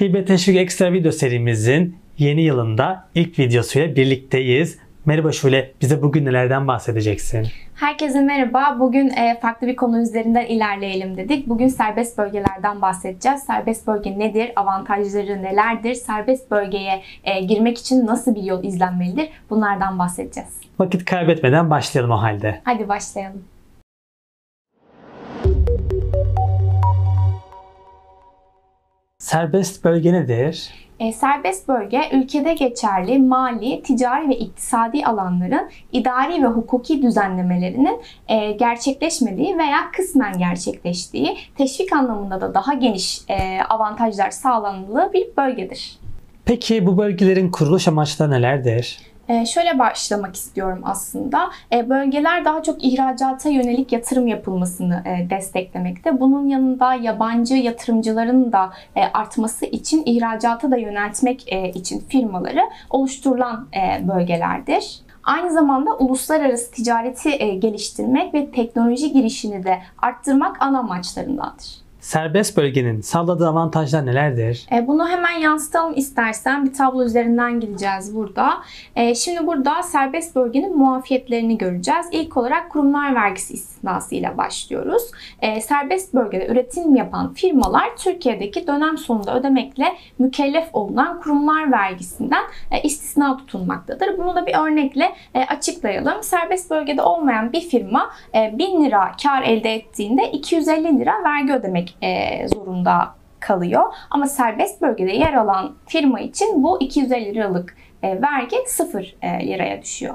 Hibe Teşvik Ekstra video serimizin yeni yılında ilk videosuyla birlikteyiz. Merhaba Şule, bize bugün nelerden bahsedeceksin? Herkese merhaba. Bugün e, farklı bir konu üzerinden ilerleyelim dedik. Bugün serbest bölgelerden bahsedeceğiz. Serbest bölge nedir? Avantajları nelerdir? Serbest bölgeye e, girmek için nasıl bir yol izlenmelidir? Bunlardan bahsedeceğiz. Vakit kaybetmeden başlayalım o halde. Hadi başlayalım. Serbest bölge nedir? E, serbest bölge ülkede geçerli mali, ticari ve iktisadi alanların idari ve hukuki düzenlemelerinin e, gerçekleşmediği veya kısmen gerçekleştiği, teşvik anlamında da daha geniş e, avantajlar sağlandığı bir bölgedir. Peki bu bölgelerin kuruluş amaçları nelerdir? Ee, şöyle başlamak istiyorum aslında. Ee, bölgeler daha çok ihracata yönelik yatırım yapılmasını e, desteklemekte. Bunun yanında yabancı yatırımcıların da e, artması için ihracata da yöneltmek e, için firmaları oluşturulan bölgelerdir. Aynı zamanda uluslararası ticareti geliştirmek ve teknoloji girişini de arttırmak ana amaçlarındandır. Serbest bölgenin sağladığı avantajlar nelerdir? E, bunu hemen yansıtalım istersen. Bir tablo üzerinden gideceğiz burada. E, şimdi burada serbest bölgenin muafiyetlerini göreceğiz. İlk olarak kurumlar vergisi istisnası ile başlıyoruz. E, serbest bölgede üretim yapan firmalar Türkiye'deki dönem sonunda ödemekle mükellef olunan kurumlar vergisinden istisna tutulmaktadır. Bunu da bir örnekle açıklayalım. Serbest bölgede olmayan bir firma 1000 lira kar elde ettiğinde 250 lira vergi ödemek e, zorunda kalıyor. Ama serbest bölgede yer alan firma için bu 250 liralık e, vergi 0 e, liraya düşüyor.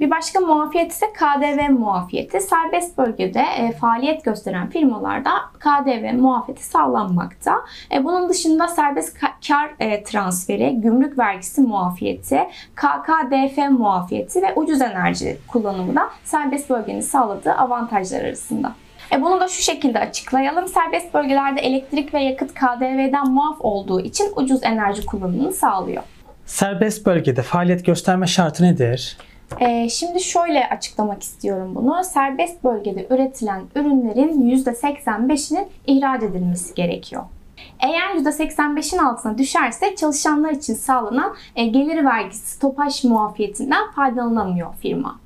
Bir başka muafiyet ise KDV muafiyeti. Serbest bölgede e, faaliyet gösteren firmalarda KDV muafiyeti sağlanmakta. E, bunun dışında serbest kar e, transferi, gümrük vergisi muafiyeti, KKDF muafiyeti ve ucuz enerji kullanımı da serbest bölgenin sağladığı avantajlar arasında. E bunu da şu şekilde açıklayalım. Serbest bölgelerde elektrik ve yakıt KDV'den muaf olduğu için ucuz enerji kullanımını sağlıyor. Serbest bölgede faaliyet gösterme şartı nedir? Ee, şimdi şöyle açıklamak istiyorum bunu. Serbest bölgede üretilen ürünlerin %85'inin ihraç edilmesi gerekiyor. Eğer %85'in altına düşerse çalışanlar için sağlanan e, gelir vergisi stopaj muafiyetinden faydalanamıyor firma.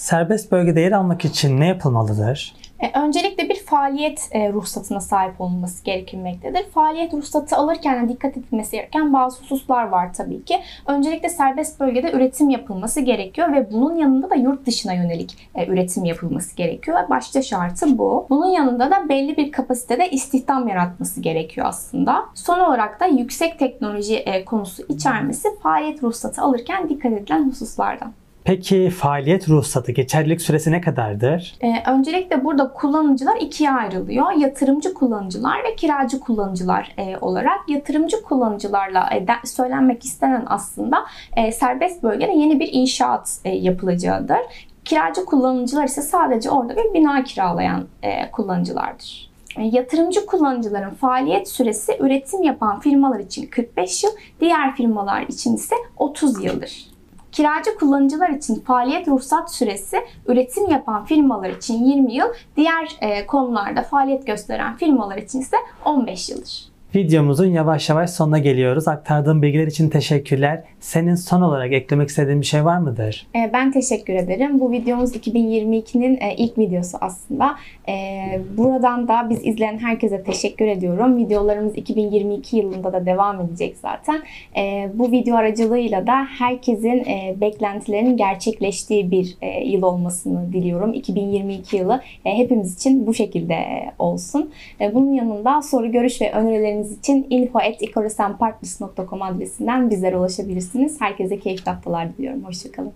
Serbest bölgede yer almak için ne yapılmalıdır? E, öncelikle bir faaliyet e, ruhsatına sahip olunması gerekilmektedir. Faaliyet ruhsatı alırken dikkat edilmesi gereken bazı hususlar var tabii ki. Öncelikle serbest bölgede üretim yapılması gerekiyor ve bunun yanında da yurt dışına yönelik e, üretim yapılması gerekiyor. Başta şartı bu. Bunun yanında da belli bir kapasitede istihdam yaratması gerekiyor aslında. Son olarak da yüksek teknoloji konusu içermesi faaliyet ruhsatı alırken dikkat edilen hususlardan. Peki faaliyet ruhsatı geçerlilik süresi ne kadardır? Ee, öncelikle burada kullanıcılar ikiye ayrılıyor. Yatırımcı kullanıcılar ve kiracı kullanıcılar e, olarak. Yatırımcı kullanıcılarla e, de, söylenmek istenen aslında e, serbest bölgede yeni bir inşaat e, yapılacağıdır. Kiracı kullanıcılar ise sadece orada bir bina kiralayan e, kullanıcılardır. E, yatırımcı kullanıcıların faaliyet süresi üretim yapan firmalar için 45 yıl, diğer firmalar için ise 30 yıldır. Kiracı kullanıcılar için faaliyet ruhsat süresi üretim yapan firmalar için 20 yıl, diğer e, konularda faaliyet gösteren firmalar için ise 15 yıldır. Videomuzun yavaş yavaş sonuna geliyoruz. Aktardığım bilgiler için teşekkürler. Senin son olarak eklemek istediğin bir şey var mıdır? Ee, ben teşekkür ederim. Bu videomuz 2022'nin e, ilk videosu aslında. Ee, buradan da biz izleyen herkese teşekkür ediyorum. Videolarımız 2022 yılında da devam edecek zaten. Ee, bu video aracılığıyla da herkesin e, beklentilerinin gerçekleştiği bir e, yıl olmasını diliyorum. 2022 yılı hepimiz için bu şekilde olsun. Bunun yanında soru, görüş ve önerileriniz bilgileriniz için info.ikorosenpartners.com adresinden bizlere ulaşabilirsiniz. Herkese keyifli haftalar diliyorum. Hoşçakalın.